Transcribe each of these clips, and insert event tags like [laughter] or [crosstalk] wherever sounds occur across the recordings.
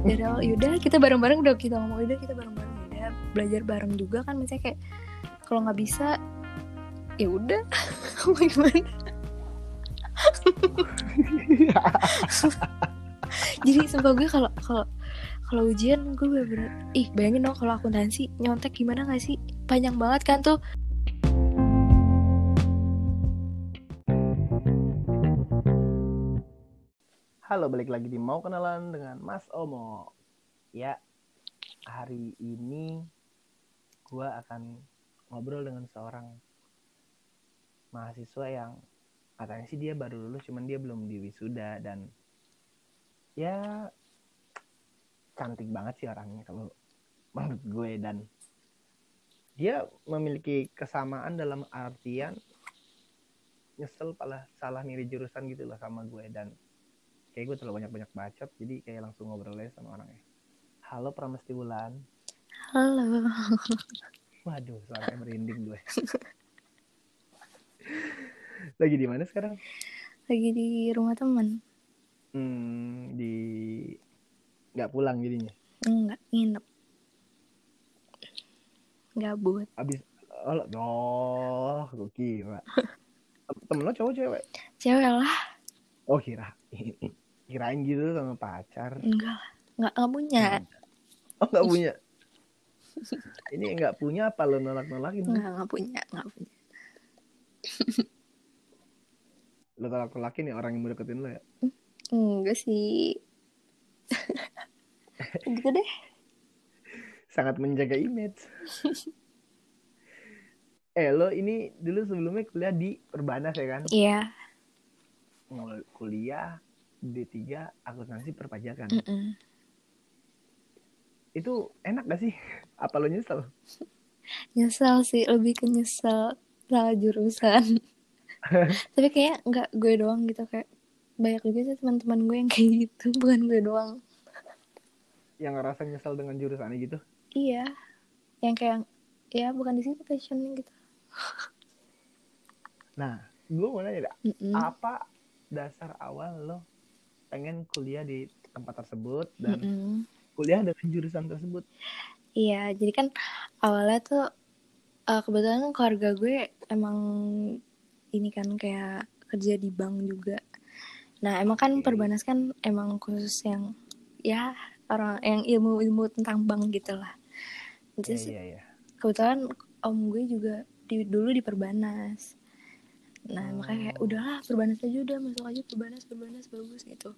dari awal yaudah kita bareng-bareng udah kita ngomong udah kita bareng-bareng udah belajar bareng juga kan misalnya kayak kalau nggak bisa ya udah. [laughs] Mau gimana? [laughs] Jadi sumpah gue kalau kalau kalau ujian gue bener-bener ih bayangin dong kalau akuntansi nyontek gimana gak sih? Panjang banget kan tuh Halo, balik lagi di Mau Kenalan dengan Mas Omo. Ya, hari ini gua akan ngobrol dengan seorang mahasiswa yang katanya sih dia baru lulus, cuman dia belum di wisuda dan ya cantik banget sih orangnya kalau menurut gue dan dia memiliki kesamaan dalam artian nyesel pala salah milih jurusan gitu loh sama gue dan kayak gue terlalu banyak-banyak bacot jadi kayak langsung ngobrol aja sama orangnya halo Pramesti Bulan halo. Waduh sampai merinding gue. [laughs] Lagi di mana sekarang? Lagi di rumah teman hmm, di nggak pulang jadinya? Enggak nginep. Gabut. Abis oh, oh gue kira. [laughs] Temen lo cowok cewek? Cewek lah. Oh kira [laughs] kirain gitu sama pacar. Enggak lah nggak nggak punya. Oh nggak punya? [laughs] Ini nggak punya apa lo nolak nolakin nggak nggak punya nggak punya. [laughs] Lo tolak nolakin ya orang yang mau deketin lo ya? Enggak sih. [laughs] Gitu deh. Sangat menjaga image. Eh lo ini dulu sebelumnya kuliah di Perbanas ya kan? Iya. Mul- kuliah D3 akuntansi perpajakan. Mm-mm. itu enak gak sih? [laughs] Apa lo nyesel? Nyesel sih lebih ke nyesel salah jurusan. [laughs] Tapi kayak nggak gue doang gitu kayak banyak juga sih teman-teman gue yang kayak gitu [laughs] bukan gue doang. Yang ngerasa nyesel dengan jurusannya gitu? Iya yang kayak ya bukan di situ passionnya gitu. Nah gue mau nanya dah, Mm-mm. apa dasar awal lo pengen kuliah di tempat tersebut dan Mm-mm. kuliah dengan jurusan tersebut Iya, jadi kan awalnya tuh eh, kebetulan keluarga gue emang ini kan kayak kerja di bank juga. Nah, emang kan Oke. Perbanas kan emang khusus yang ya orang yang ilmu-ilmu tentang bank gitu lah. iya Terus iya iya kebetulan om gue juga di, dulu di Perbanas. Nah, makanya kayak Oh. udahlah Perbanas aja udah masuk aja Perbanas, Perbanas bagus gitu.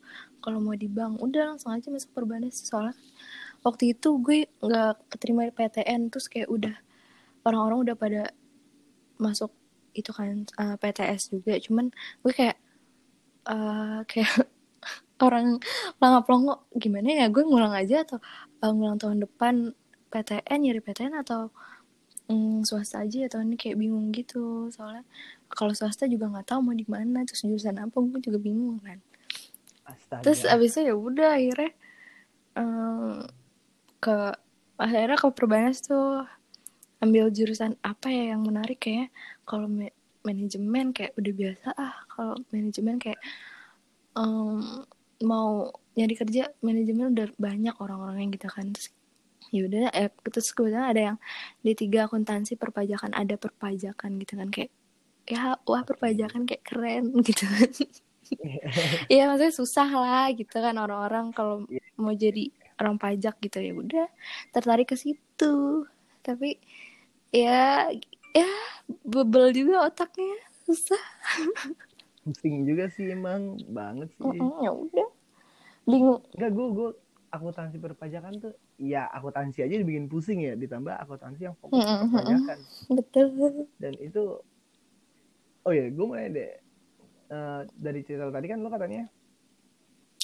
Kalau mau di bank udah langsung aja masuk Perbanas soalnya waktu itu gue nggak keterima di PTN terus kayak udah orang-orang udah pada masuk itu kan eh, PTS juga cuman gue kayak eh, [laughs] kayak orang pelangap pelongo gimana ya gue ngulang aja atau eh, ngulang tahun depan PTN nyari PTN atau mm, swasta aja atau ini kayak bingung gitu. Soalnya kalau swasta juga nggak tahu mau di mana terus jurusan apa gue juga bingung kan. Astaga. Terus abis itu ya udah akhirnya em, ke akhirnya ke perbanas tuh ambil jurusan apa ya yang menarik kayak kalau ma- manajemen kayak udah biasa ah kalau manajemen kayak em, mau nyari kerja manajemen udah banyak orang-orang yang gitu kan. Terus yaudah eh, terus kebetulan ada yang di tiga akuntansi perpajakan ada perpajakan gitu kan kayak ya wah perpajakan kayak keren [laughs] gitu kan. [laughs] Iya maksudnya susah lah gitu kan orang-orang kalau Iya. mau jadi orang pajak gitu ya udah tertarik ke situ. Tapi ya ya bebel juga otaknya susah. Pusing juga sih emang banget sih. Mm-mm, ya udah. Bingung. Enggak gue gue akuntansi perpajakan tuh ya akuntansi aja dibikin pusing ya ditambah akuntansi yang fokus ke Mm-mm, perpajakan. Betul. Dan itu oh ya gue nanya deh. Eh, dari cerita lo tadi kan lo katanya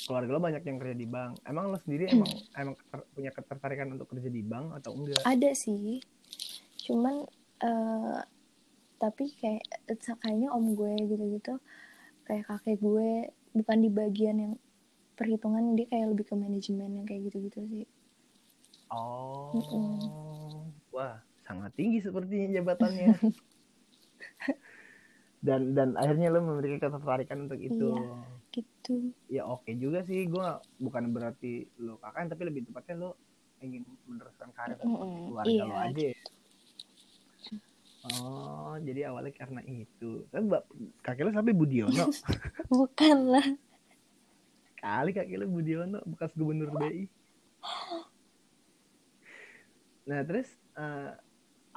keluarga lo banyak yang kerja di bank. Emang lo sendiri emang emang keter- punya ketertarikan untuk kerja di bank atau enggak? Ada sih. Cuman eh tapi kayak kayaknya om gue gitu-gitu kayak kakek gue bukan di bagian yang perhitungan dia kayak lebih ke manajemen yang kayak gitu-gitu sih. Oh Mm-mm. wah sangat tinggi sepertinya jabatannya. [laughs] Dan dan akhirnya lo memiliki ketertarikan untuk itu. Iya. gitu. Ya oke juga sih. Gue bukan berarti lo kakak tapi lebih tepatnya lo ingin meneruskan karir Mm-mm. keluarga iya. lo aja. Oh jadi awalnya karena itu. Mbak kakek lo sampai Budiono? [laughs] Bukan lah kali kakek lo Budiono bekas gubernur BI nah terus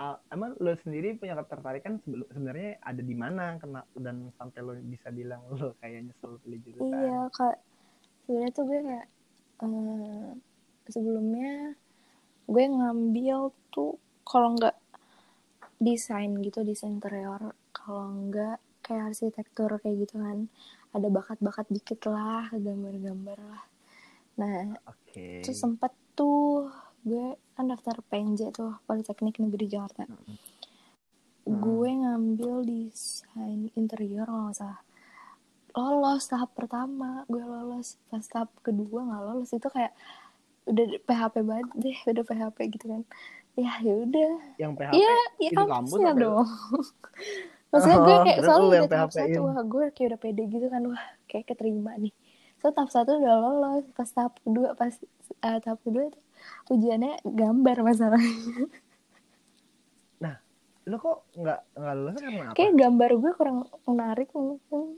a- emang lo sendiri punya ketertarikan sebelum sebenarnya ada di mana? Kena dan sampai lo bisa bilang lo kayak nyesel pilih jurusan? Iya kak. Sebenarnya tuh gue kayak eh, sebelumnya gue ngambil tuh kalau nggak desain gitu desain interior. Kalau nggak kayak arsitektur kayak gitu kan ada bakat-bakat dikit lah gambar-gambar lah. Nah oke. terus sempet tuh gue kan daftar PNJ tuh Politeknik Negeri Jakarta. Mm-mm. gue ngambil desain interior kalau nggak salah. Lolos tahap pertama gue lolos. Pas tahap kedua nggak lolos itu kayak udah PHP banget deh udah PHP gitu kan. Ya ya udah. Yang PHP Iya, ya kampus kampusnya apa? dong. [laughs] Maksudnya gue Oh, kayak terus soalnya lu udah tahap satu, wah gue kayak udah pede gitu kan, wah kayak keterima nih. So tahap satu udah lolos, pas tahap kedua, pas eh, tahap kedua tuh ujiannya gambar masalahnya. [laughs] lo kok nggak nggak lulus karena apa Kayak gambar gue kurang menarik mungkin.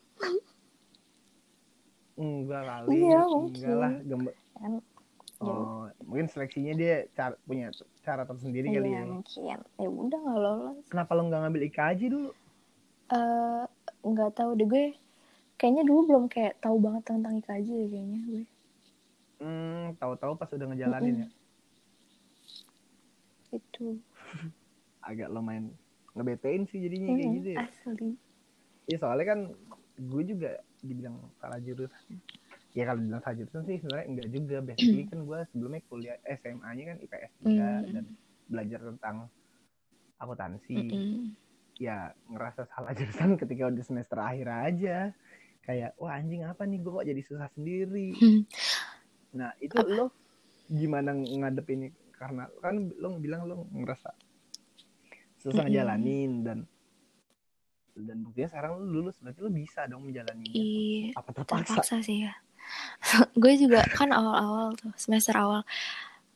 enggak kali Iya, enggak mungkin. lah gambar Kan, oh mungkin seleksinya dia cara, punya cara tersendiri kali iya ya mungkin. Ya udah nggak lolos. kenapa lo nggak ngambil IKJ dulu Eh nggak tahu deh gue. Kayaknya dulu belum kayak tahu banget tentang IKJ deh kayaknya gue. hmm tahu-tahu pas udah ngejalanin ya Itu. [laughs] agak lumayan ngebetein sih jadinya kayak Mm, gitu ya Asli. Iya soalnya kan gue juga dibilang salah jurusan. Ya kalau dibilang salah jurusan sih sebenarnya enggak juga. Basically [clears throat] kan gue sebelumnya kuliah SMA-nya kan IPS juga Hmm. dan belajar tentang akuntansi. Mm-mm. Ya ngerasa salah [laughs] jurusan ketika udah semester akhir aja. Kayak wah anjing apa nih gue kok jadi susah sendiri. Hmm. Nah itu lo gimana ngadepinnya karena kan lo bilang lo ngerasa susah Mm-mm. ngejalanin dan dan buktinya sekarang lo lulus berarti lo bisa dong menjalaninya Iya, apa terpaksa terpaksa sih ya. [laughs] gue juga kan awal-awal tuh semester awal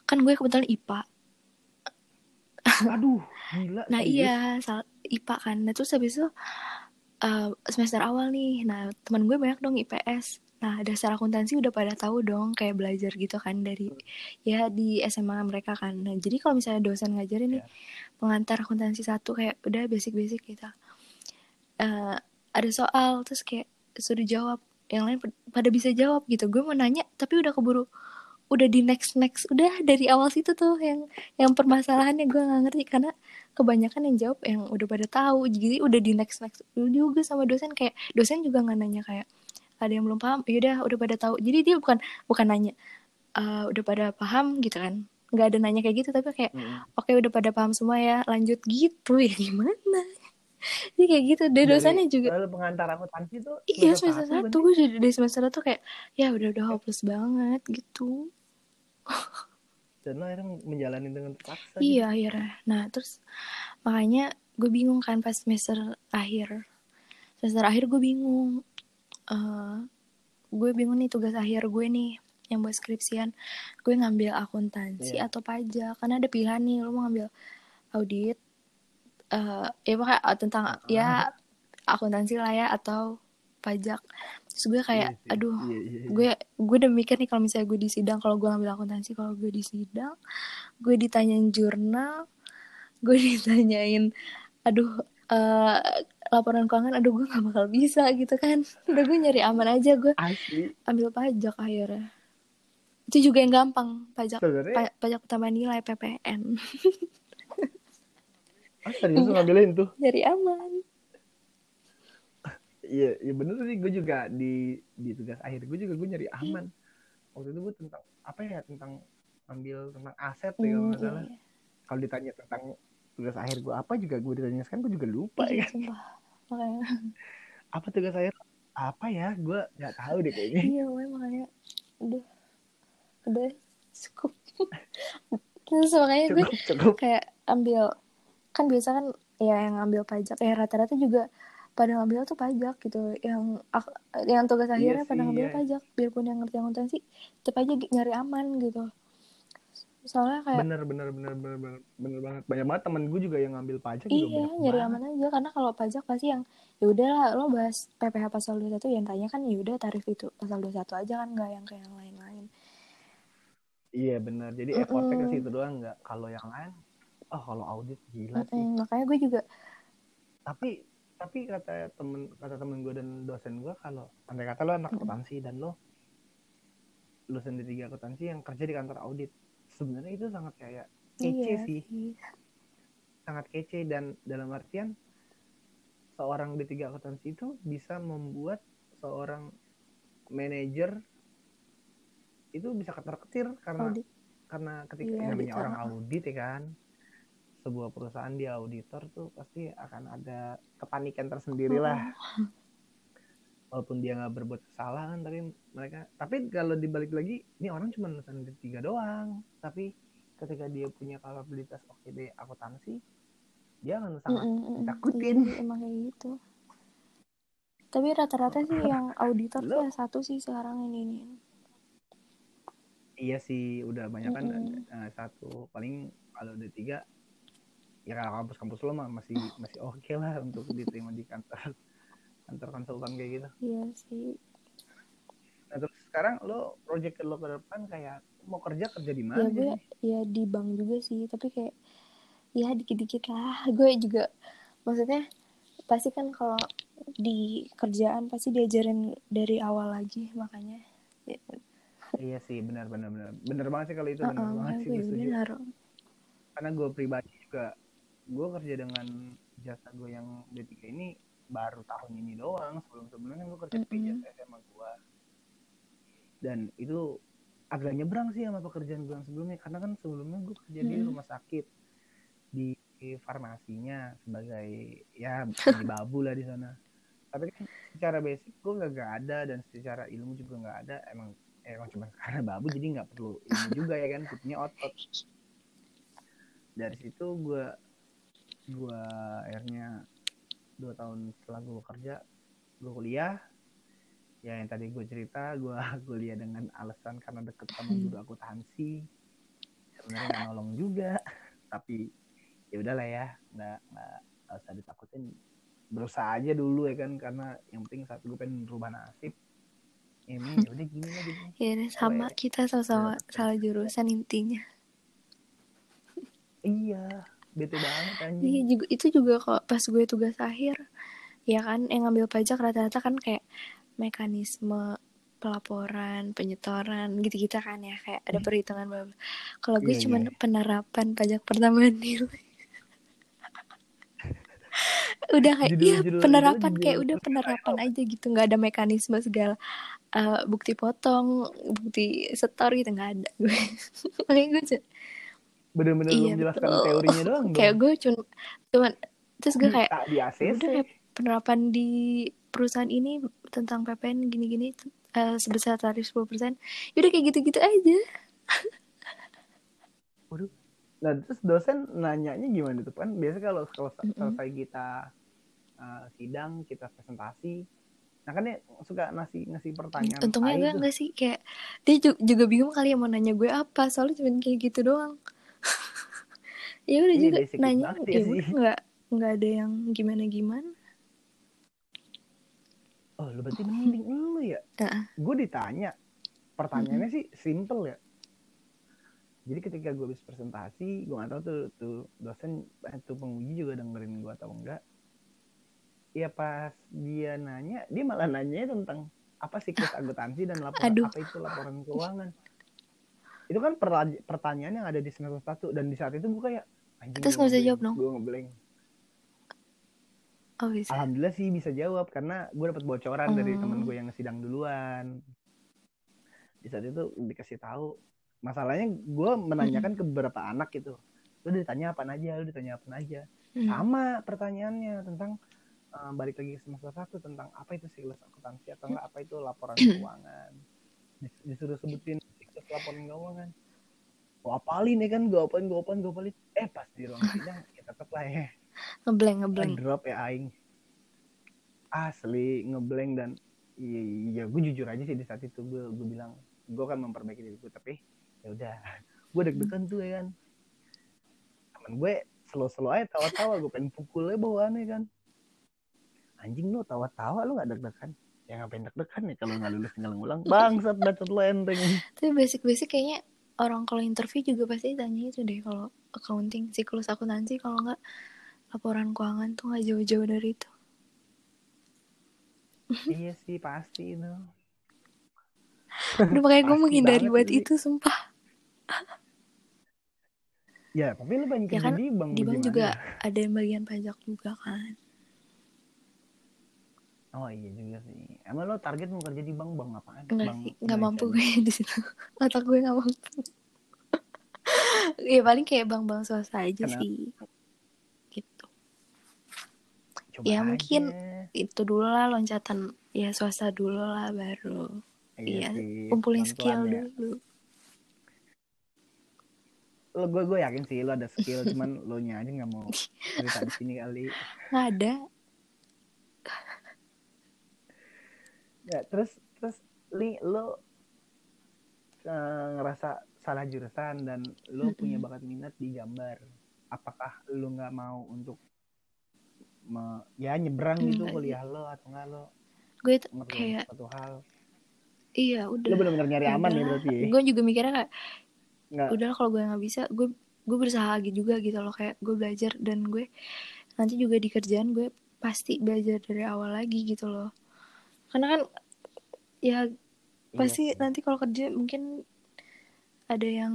kan gue kebetulan IPA. Aduh gila Nah serius? iya, sal- IPA kan. Nah terus habis itu eh, semester awal nih. Nah teman gue banyak dong IPS. Nah dasar akuntansi udah pada tahu dong kayak belajar gitu kan dari ya di SMA mereka kan. Nah jadi kalau misalnya dosen ngajarin nih Ya. pengantar akuntansi satu kayak udah basic-basic gitu. Eh, ada soal terus kayak suruh jawab yang lain pad- pada bisa jawab gitu gue mau nanya tapi udah keburu udah di next next. Udah dari awal situ tuh yang yang permasalahannya gue nggak ngerti. Karena kebanyakan yang jawab yang udah pada tahu. Jadi udah di next next. Juga sama dosen kayak dosen juga nggak nanya kayak ada yang belum paham? Yaudah udah pada tahu. Jadi dia bukan bukan nanya "Eh, udah pada paham? Gitu kan. Nggak ada nanya kayak gitu tapi kayak Mm-mm. oke udah pada paham semua ya lanjut. Gitu. Ya gimana? [laughs] Jadi kayak gitu. Deh Dari- dosennya juga Lalu pengantar akuntansi tuh Iya semester satu gue jadi dari semester satu kayak ya udah udah hopeless banget gitu. Dan lo akhirnya menjalani dengan terpaksa gitu. Iya akhirnya. Nah terus makanya gue bingung kan pas semester akhir. Semester akhir gue bingung. Eh gue bingung nih tugas akhir gue nih yang buat skripsian. Gue ngambil akuntansi Iya. atau pajak karena ada pilihan nih lo mau ngambil audit. eh ya pokoknya eh, tentang ya akuntansi lah ya atau pajak. Terus gue kayak Iya aduh Iya, iya, iya. gue gue udah mikir nih kalau misalnya gue di sidang kalau gue ngambil akuntansi kalau gue di sidang gue ditanyain jurnal gue [laughs] ditanyain aduh eh, laporan keuangan aduh gue gak bakal bisa gitu kan. [laughs] Udah gue nyari aman aja gue asli. ambil pajak akhirnya. Itu juga yang gampang pajak pa- pajak utama nilai PPN [laughs] ah, serius ngambilin tuh? Nyari aman iya iya bener sih gue juga di di tugas akhir gue juga gue nyari aman. Waktu itu gue tentang apa ya tentang ambil tentang aset ya kalau Hmm, nggak salah. iya. kalau ditanya tentang tugas akhir gue apa juga gue ditanya sekarang gue juga lupa Iya, ya. makanya [laughs] apa tugas akhir? Apa ya? Gue nggak tahu deh kayaknya. Iya makanya udah udah cukup. [laughs] Terus makanya gue cukup kayak ambil kan biasa kan ya yang ngambil pajak ya rata-rata juga pada ngambil tuh pajak gitu. Yang yang tugas akhirnya Iya pada sih, ngambil iya. pajak. Biarpun yang ngerti akuntansi tetap aja nyari aman gitu. Soalnya kayak bener bener bener bener bener bener banget. Banyak banget temen gue juga yang ngambil pajak juga iya banyak nyari banget. aman aja. Karena kalau pajak pasti yang ya udahlah lo bahas PPh pasal 21 yang tanya kan ya udah tarif itu pasal 21 aja kan nggak yang kayak yang lain-lain. Iya bener. Jadi effortnya ke Mm-mm. situ doang nggak. Kalau yang lain oh kalau audit gila sih. Mm-mm, makanya gue juga tapi tapi kata temen kata temen gue dan dosen gue kalau andai kata lo anak akuntansi dan lo di tiga akuntansi yang kerja di kantor audit sebenarnya itu sangat kayak kece iya sih. sangat kece dan dalam artian seorang di tiga akuntansi itu bisa membuat seorang manajer itu bisa ketar-ketir karena audit. karena ketika Iya, namanya auditor. orang audit ya kan sebuah perusahaan dia auditor tuh pasti akan ada kepanikan tersendiri lah [laughs] walaupun dia nggak berbuat kesalahan tapi mereka tapi kalau dibalik lagi ini orang cuma lulusan di tiga doang tapi ketika dia punya kapabilitas oke deh akuntansi dia akan sangat mm-mm. ditakutin. Iya, emang kayak gitu tapi rata-rata sih yang auditor tuh satu sih sekarang ini ini iya sih udah banyak kan Mm-mm. eh, satu paling kalau udah tiga ya kampus-kampus lo mah masih masih oke lah untuk diterima di kantor kantor konsultan kayak gitu. Iya sih. Nah terus sekarang lo project lo ke depan kayak mau kerja kerja di ya mana gue sih ya di bank juga sih tapi kayak ya dikit-dikit lah. [laughs] Gue juga maksudnya pasti kan kalau di kerjaan pasti diajarin dari awal lagi makanya. Ya, iya sih benar benar benar. Benar banget sih kalau itu benar uh-uh, banget sih gue gue benar. Karena gue pribadi juga gue kerja dengan jasa gue yang D3 ini baru tahun ini doang sebelum sebelumnya gue kerja di jasa SMA gue dan itu agak nyebrang sih sama pekerjaan gue yang sebelumnya karena kan sebelumnya gue kerja di rumah sakit di farmasinya sebagai ya di [laughs] babu lah di sana. Tapi kan secara basic gue nggak nggak ada dan secara ilmu juga nggak ada. Emang emang cuma karena babu jadi nggak perlu ilmu juga ya kan punya otot. Dari situ gue gue akhirnya dua tahun setelah gue kerja gue kuliah ya yang tadi gue cerita gue [laughs] kuliah dengan alasan karena deket sama Hmm. guru akuntansi sebenarnya nggak nolong juga [laughs] tapi ya udahlah ya nggak nggak usah ditakutin berusaha aja dulu ya kan karena yang penting saat gue pengen merubah nasib ini ya udah gini lah gitu ya sama ya. kita sama-sama Benar. salah jurusan intinya iya bete banget Iya anjing juga itu juga kok pas gue tugas akhir ya kan yang ngambil pajak rata-rata kan kayak mekanisme pelaporan penyetoran gitu-gitu kan ya kayak ada perhitungan bla bla. Kalau gue Iya, cuman iya. penerapan pajak pertambahan [laughs] nilai. udah kayak Judul- iya judul- penerapan judul- kayak udah penerapan aja gitu nggak ada mekanisme segala eh, bukti potong bukti setor gitu nggak ada gue [laughs] makanya gue bener-bener Iya, lu menjelaskan betul. teorinya [laughs] doang kayak gue cuman cuman terus gue kayak Tak di ACC udah kayak penerapan di perusahaan ini tentang PPN gini-gini eh, sebesar tarif 10% yaudah kayak gitu-gitu aja [laughs] Waduh. Nah terus dosen nanyanya gimana tuh kan biasa kalau kalau Mm-mm. selesai kita uh, sidang kita presentasi, nah kan dia suka ngasih ngasih pertanyaan. untungnya enggak tuh. enggak sih kayak dia ju- juga bingung kali ya mau nanya gue apa soalnya cuma kayak gitu doang ya udah juga nanya ya ya sih. udah nggak nggak ada yang gimana gimana Oh lu berarti mending lu ya. Heeh. Gue ditanya pertanyaannya sih simple ya. Jadi ketika gue habis presentasi, gue gak tahu tuh tuh dosen eh, tuh penguji juga dengerin gue atau enggak. Ya pas dia nanya, dia malah nanya tentang apa siklus akuntansi dan laporan Aduh. apa itu laporan keuangan. Itu kan pertanyaan yang ada di semester satu dan di saat itu gue kayak anjing. Terus nggak bisa jawab dong? Gue ngeblank. oh bisa Alhamdulillah sih bisa jawab karena gue dapat bocoran dari Hmm. temen gue yang sidang duluan. Di saat itu dikasih tahu masalahnya gue menanyakan ke beberapa anak gitu. Lu ditanya apa aja, lu ditanya apa aja. Hmm. Sama pertanyaannya tentang eh, balik lagi ke semester satu tentang apa itu siklus akuntansi atau enggak apa itu laporan [clears throat] keuangan. Dis- Disuruh sebutin siklus laporan keuangan. Gue apalin ya kan, gue apalin, gue apalin, gue apalin. Eh pas di ruang sidang [laughs] ya tetep lah ya. Ngeblank ngeblank drop ya aing. Asli ngeblank dan iya, iya gue jujur aja sih di saat itu gue gue bilang gue kan memperbaiki diri gue tapi ya udah. [laughs] Gue deg-degan tuh ya kan. Temen gue selo-selo aja tawa-tawa gue pengen pukulnya bawaannya kan. Anjing lu tawa-tawa lu gak deg-degan. Ya ngapain deg-degan ya kalau nggak lulus tinggal ngulang. Bangsat bacot lo enteng tapi basic-basic kayaknya orang kalau interview juga pasti tanya itu deh kalau accounting siklus akuntansi kalau nggak laporan keuangan tuh nggak jauh-jauh dari itu. [laughs] Iya sih pasti itu. Udah makanya gue menghindari buat sih. itu sumpah. Ya tapi lu banyak Ya kan, di bank di bank juga ada yang bagian pajak juga kan oh iya juga sih. Emang lo target mau kerja di bank? Bank apaan? Enggak bank sih nggak mampu Indonesia gue di situ. [laughs] Otak gue nggak mampu. Ya paling kayak bank-bank swasta aja Kenapa? sih. Gitu. Coba Ya, mungkin aja. itu dulu lah loncatan ya swasta dulu lah baru. Iya, sih, kumpulin skill ya. dulu. Lo gue gue yakin sih lo ada skill [laughs] cuman lo nya aja nggak mau [laughs] cerita di sini kali. Nggak ada ya terus terus li lo eh, ngerasa salah jurusan dan lo punya bakat minat di gambar. Apakah lo nggak mau untuk me- ya nyebrang gitu Enggak kuliah lo atau enggak lo gue ngerjain kayak suatu hal? Iya udah. Lo benar-benar nyari aman ya berarti? Gue juga mikirnya kayak nggak. Udah kalau gue nggak bisa gue gue berusaha gitu juga gitu loh kayak gue belajar dan gue nanti juga di kerjaan gue pasti belajar dari awal lagi gitu loh karena kan ya Iya pasti sih. nanti kalau kerja mungkin ada yang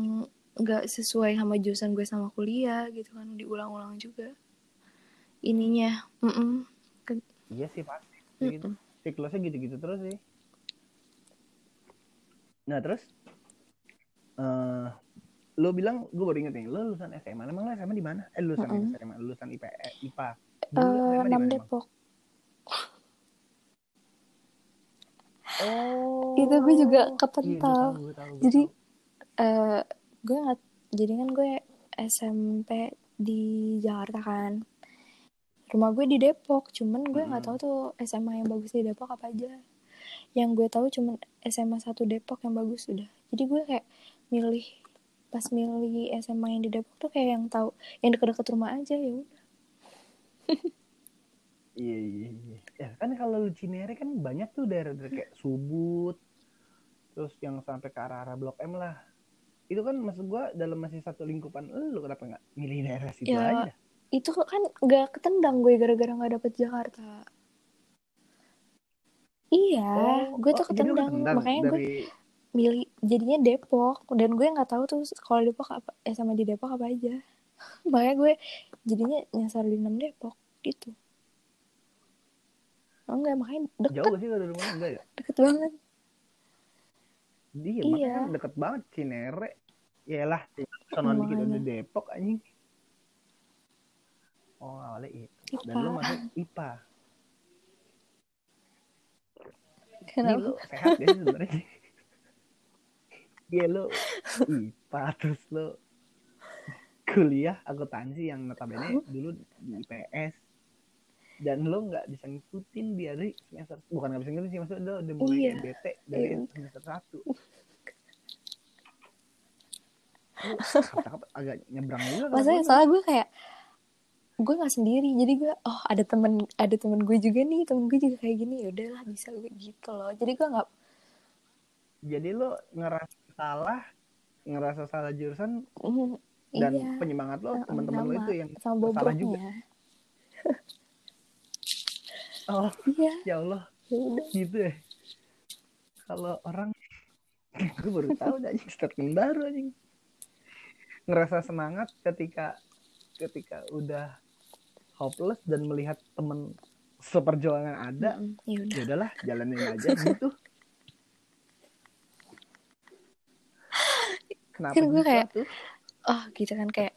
nggak sesuai sama jurusan gue sama kuliah gitu kan diulang-ulang juga ininya Mm-mm. iya sih pasti gitu. Mm-mm. siklusnya gitu-gitu terus sih nah terus eh lo bilang gue baru inget nih lo lulusan SMA emang lo SMA di mana eh lulusan Mm-mm. SMA lulusan IPA IPA Eh, di enam mana emang? Oh itu gue juga iya, gue kepental tahu, gue tahu, gue Jadi, eh gue nggak jadi kan gue SMP di Jakarta kan. Rumah gue di Depok cuman gue nggak Mm-mm. tahu tuh SMA yang bagus di Depok apa aja. Yang gue tahu cuman SMA 1 Depok yang bagus udah. Jadi gue kayak milih pas milih SMA yang di Depok tuh kayak yang tahu yang deket-deket rumah aja ya udah [laughs] iya iya iya. Ya kan kalau lu Cinere kan banyak tuh daerah-daerah kayak Subut terus yang sampai ke arah-arah Blok M lah. Itu kan maksud gua dalam masih satu lingkupan lu kenapa nggak milih daerah situ Ya, aja itu kan nggak ketendang gue gara-gara nggak dapet Jakarta. Iya gue tuh Oh, jadi ketendang. ketendang makanya gue dari milih jadinya Depok. Dan gue nggak tahu tuh kalau Depok apa eh sama di Depok apa aja. [laughs] Makanya gue jadinya nyasar di 6 Depok gitu oh, enggak makanya deket jauh sih dari rumah enggak ya deket banget iya, Iya. makanya kan deket banget Cinere Yalah, sonon dikit udah Depok anjing. Oh, awalnya itu. Dan lu IPA. masuk IPA. Ini kenapa lu sehat ya sebenarnya. Iya lu IPA terus lu kuliah akuntansi yang notabene dulu di IPS dan lo nggak bisa ngikutin dia dari semester bukan nggak bisa ngikutin sih maksudnya lo udah mulai Iya. kayak bete dari Iya. semester satu. Lu cakep agak nyebrang juga kalau maksudnya soalnya gue kayak gue nggak sendiri. Jadi gue oh ada temen ada temen gue juga nih temen gue juga kayak gini. Ya udahlah bisa gue gitu loh. Jadi gue nggak jadi lo ngerasa salah ngerasa salah jurusan mm, dan iya. penyemangat lo teman-teman lo itu yang sama salah juga [laughs] oh iya. ya Allah. Ya udah gitu ya. Kalau orang [laughs] gue baru tahu anjing statement baru anjing. Ngerasa semangat ketika ketika udah hopeless dan melihat temen seperjuangan ada Mm, ya udah. ya udahlah jalanin [laughs] aja gitu. Kenapa Kan gue gitu kayak- tuh? oh gitu kan kayak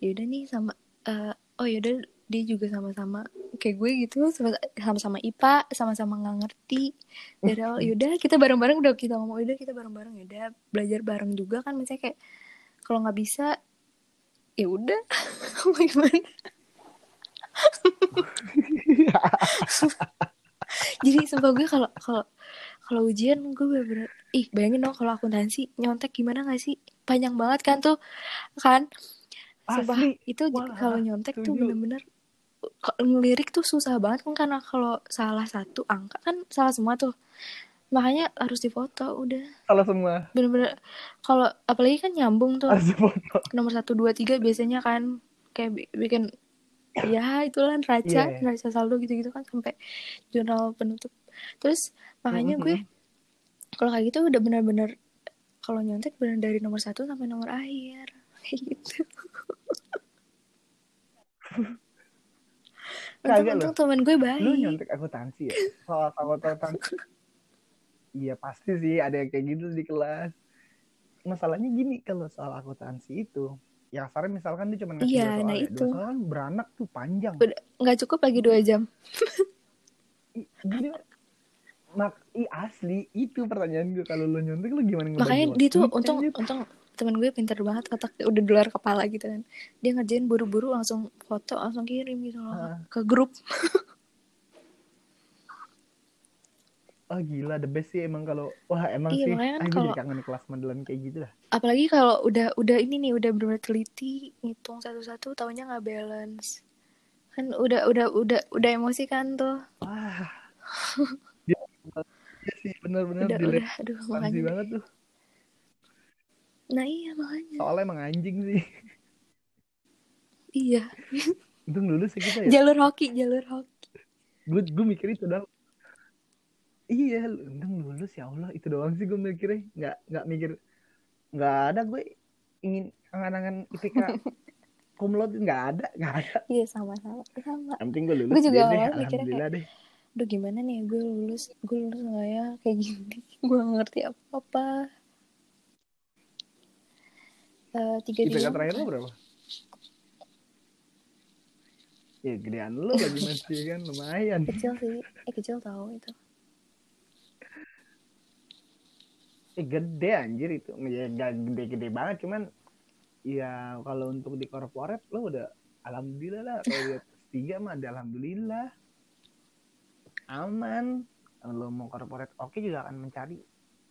yaudah nih sama eh, oh yaudah dia juga sama-sama kayak gue gitu sama- sama-sama IPA sama-sama nggak ngerti. Dari awal yaudah kita bareng-bareng udah kita ngomong yaudah kita bareng-bareng yaudah belajar bareng juga. Kan misalnya kayak kalau nggak bisa ya udah. [laughs] Mau gimana? [laughs] Jadi sumpah gue kalau kalau kalau ujian gue bener-bener ih bayangin dong kalau akuntansi nyontek gimana gak sih? Panjang banget kan tuh. Kan? Sumpah Asli. itu kalau nyontek tuh bener-bener ngelirik tuh susah banget kan karena kalau salah satu angka kan salah semua tuh makanya harus difoto udah Salah semua. bener-bener kalau apalagi kan nyambung tuh Harus foto. nomor satu dua tiga biasanya kan kayak bi- bikin ya itulah neraca Iya, iya. neraca saldo gitu-gitu kan sampai jurnal penutup terus makanya Mhm. gue kalau kayak gitu udah bener-bener kalau nyontek bener dari nomor satu sampai nomor akhir [laughs] kayak gitu [laughs] Kagak untung, untung temen gue Lu baik nyontek akuntansi ya? Soal akuntansi. Iya pasti sih ada yang kayak gitu di kelas. Masalahnya gini kalau soal akuntansi itu, ya kasarnya misalkan dia cuma ngasih Iya, dua soal nah ya. itu. Dua soal kan beranak tuh panjang. nggak cukup lagi dua jam Gini, mak, i asli itu pertanyaan gue kalau lu nyontek lu gimana makanya dia tuh untung untung temen gue pinter banget otak udah di luar kepala gitu kan dia ngerjain buru-buru langsung foto langsung kirim gitu loh Ah. ke grup [laughs] Oh gila the best sih emang kalau wah emang Iya, sih kan gue kalau- jadi kangen kelas modelan kayak gitu dah. apalagi kalau udah udah ini nih udah benar teliti ngitung satu-satu taunya nggak balance kan udah udah udah udah emosi kan tuh Wah. [laughs] Dia, iya sih benar-benar udah udah aduh makanya banget tuh. Nah iya makanya Soalnya emang anjing sih. iya Untung lulus ya kita ya. jalur hoki jalur hoki Gue gue mikir itu doang. Iya, untung lulus ya Allah itu doang sih gue mikirnya. Nggak nggak mikir nggak ada gue ingin angan-angan IPK cum laude [laughs] nggak ada nggak ada. iya sama sama sama Yang penting gue lulus Gue juga deh, deh. awalnya mikirnya Alhamdulillah deh. Aduh gimana nih gue lulus gue lulus nggak ya kayak gini [laughs] gue ngerti apa apa Eh, tiga IPK tiga terakhir lo berapa? Ya gedean lo lagi [laughs] masih kan? Lumayan. kecil sih. Eh kecil tahu itu. Eh gede anjir itu. Ya gak gede-gede banget cuman ya kalau untuk di korporat lo udah alhamdulillah lah. Kalau lihat [laughs] tiga mah ada alhamdulillah. Aman. Lo mau korporat oke juga akan mencari.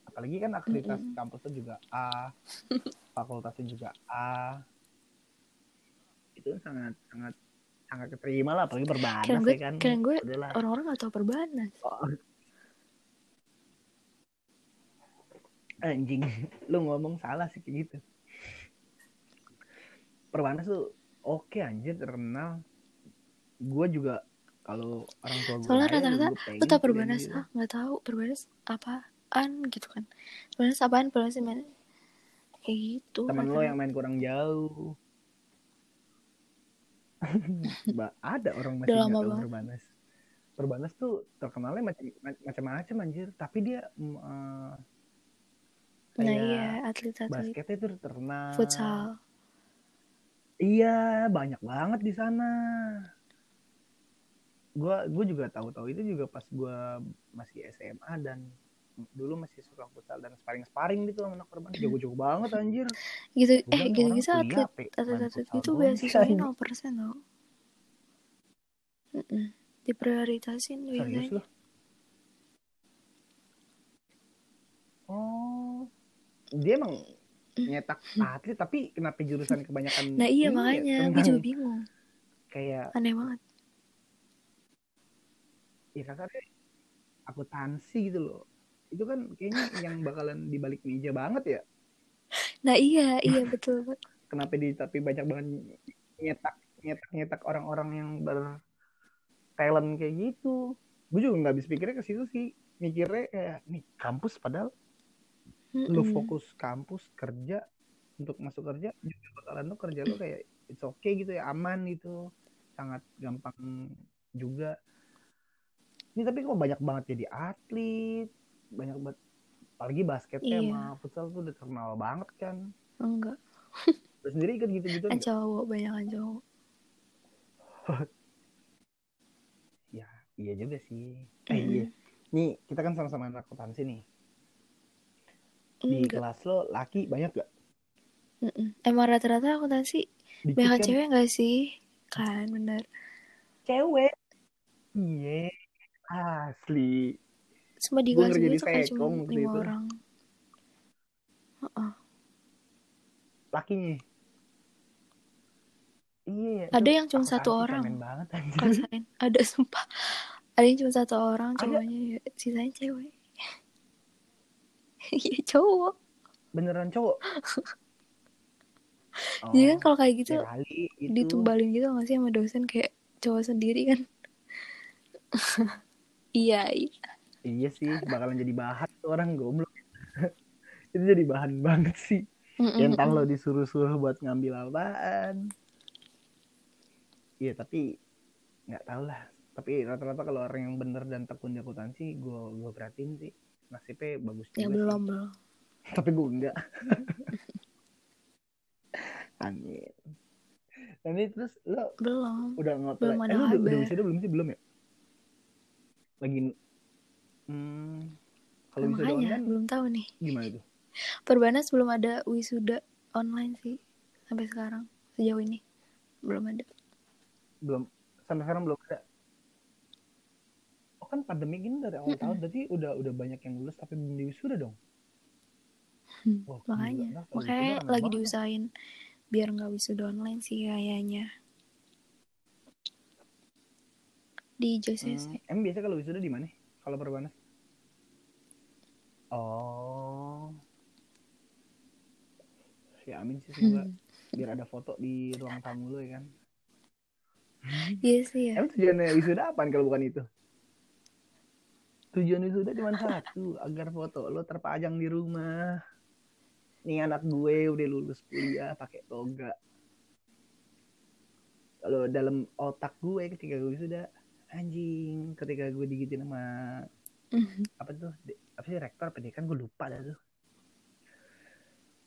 Apalagi kan aktivitas Mm-mm. kampusnya juga A [laughs] fakultasnya juga A. Itu sangat sangat sangat keterima lah apalagi berbanas Kirain gue- ya kan. kirain gue orang-orang gak tahu perbanas. Oh. Anjing, [laughs] lu ngomong salah sih kayak gitu. Perbanas tuh oke anjir terkenal. Gue juga kalau orang tua gue soalnya kaya, rata-rata lu tau perbanas? ah nggak tahu perbanas apaan gitu kan. Perbanas apaan? Perbanas mana kayak gitu Temen lo yang main kurang jauh. [laughs] Ba- ada orang masih nggak tahu perbanas. Perbanas tuh terkenalnya macam macam-macam anjir, tapi dia mm, eh, nah kayak iya atlet-atlet basketnya tuh terkenal. futsal Iya, banyak banget di sana. Gua gue juga tahu-tahu itu juga pas gua masih SMA dan dulu masih suka futsal dan sparring-sparring gitu sama anak perban jago-jago banget anjir. gitu eh gitu gitu atlet atlet atlet gitu sih. nol persen Mm-mm. diprioritasin biasanya loh. Oh. Dia emang nyetak atlet tapi kenapa jurusan kebanyakan nah iya ya, makanya gue juga bingung kayak aneh banget ya kasarnya akuntansi gitu loh itu kan kayaknya yang bakalan dibalik meja banget ya. Nah iya iya betul. Kenapa di tapi banyak banget nyetak nyetak nyetak orang-orang yang ber talent kayak gitu. Gue juga nggak habis pikirnya ke situ sih. Mikirnya kayak nih kampus padahal. Lu Mm-mm. fokus kampus kerja untuk masuk kerja juga bakalan tuh kerja lu kayak it's okay gitu ya aman gitu. Sangat gampang juga. Ini tapi kok banyak banget jadi atlet banyak banget. Apalagi basketnya Iya. sama futsal tuh udah terkenal banget kan. Enggak. [laughs] Lu sendiri kan gitu-gitu kan cowok banyak kan cowok. [laughs] Ya iya juga sih. Eh, Mm-mm. iya. Nih kita kan sama-sama anak akuntansi nih. Di enggak. kelas lo laki banyak gak emang rata-rata akuntansi banyak kan? cewek gak sih? Kan bener. Cewek? Iya. Asli Cuma di kelas gue di tuh kayak cuma lima itu. orang. Heeh. lakinya iya Ada itu yang cuma satu orang. banget. [laughs] Rasain. Ada sumpah. Ada yang cuma satu orang Ada. cowoknya, ya, sisanya cewek. [laughs] Iya cowok. beneran cowok [laughs] oh, Jadi kan kalau kayak gitu ya kali itu ditumbalin gitu gak sih sama dosen kayak cowok sendiri kan? iya, iya. Iya sih bakalan jadi bahan tuh orang goblok. [laughs] Itu jadi bahan banget sih. Yang tang lo disuruh-suruh buat ngambil apaan. Iya tapi nggak tahu lah. Tapi rata-rata kalau orang yang bener dan tekun di akuntansi gue gue perhatiin sih. Nasibnya bagus juga Ya sih. belum belum. [laughs] tapi gue enggak. [laughs] Amin tapi terus lo Belum. udah nggak Belum eh, ada lu udah, udah wisuda belum sih? Belum ya? Lagi hmm, kalau wisuda makanya online belum tahu nih. gimana tuh Perbanas belum ada wisuda online sih sampai sekarang sejauh ini belum ada. belum sampai sekarang belum ada oh kan pandemi gini dari awal Mm-mm. tahun berarti udah udah banyak yang lulus tapi belum diwisuda dong Hmm, Wah, gila. makanya Nah, kalau makanya lagi banget. diusahain biar nggak wisuda online sih kayaknya di JCC Hmm, emang biasa kalau wisuda di mana kalau perbanas oh ya amin sih semoga Hmm. biar ada foto di ruang tamu lo ya kan iya sih ya Emang tujuannya wisuda apaan kalau bukan itu? Tujuan wisuda cuma satu, agar foto lo terpajang di rumah. Nih anak gue udah lulus kuliah pakai toga. Kalau dalam otak gue ketika gue wisuda, anjing, ketika gue digituin sama apa tuh? Apa sih rektor pendidikan gue lupa dah tuh.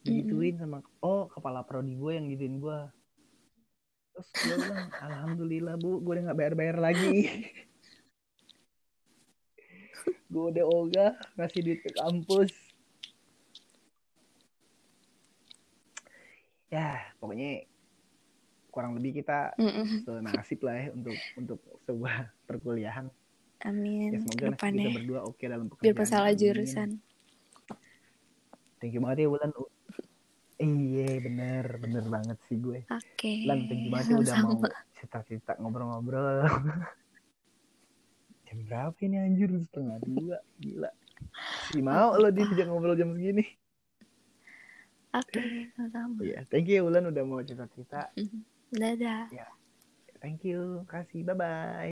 Digituin sama oh kepala prodi gue yang gituin gue. Terus gue bilang, [laughs] Alhamdulillah bu, gue udah gak bayar-bayar lagi. [laughs] gue udah ogah ngasih duit ke kampus. Ya, pokoknya kurang lebih kita Mm-mm. senasib lah ya untuk untuk sebuah perkuliahan. Ya amin semoga ke nasib kita depannya berdua oke dalam pekerjaan. biar masalah Amin. jurusan Thank you banget ya Wulan. Iya bener bener banget sih gue. oke Lan thank you banget ya udah mau cerita-cerita ngobrol-ngobrol. jam berapa ini anjir setengah dua gila. Si mau lo di sejak ngobrol jam segini. oke sama-sama Iya, thank you ya Wulan udah mau cerita-cerita. Dadah. Thank you, kasih, bye bye.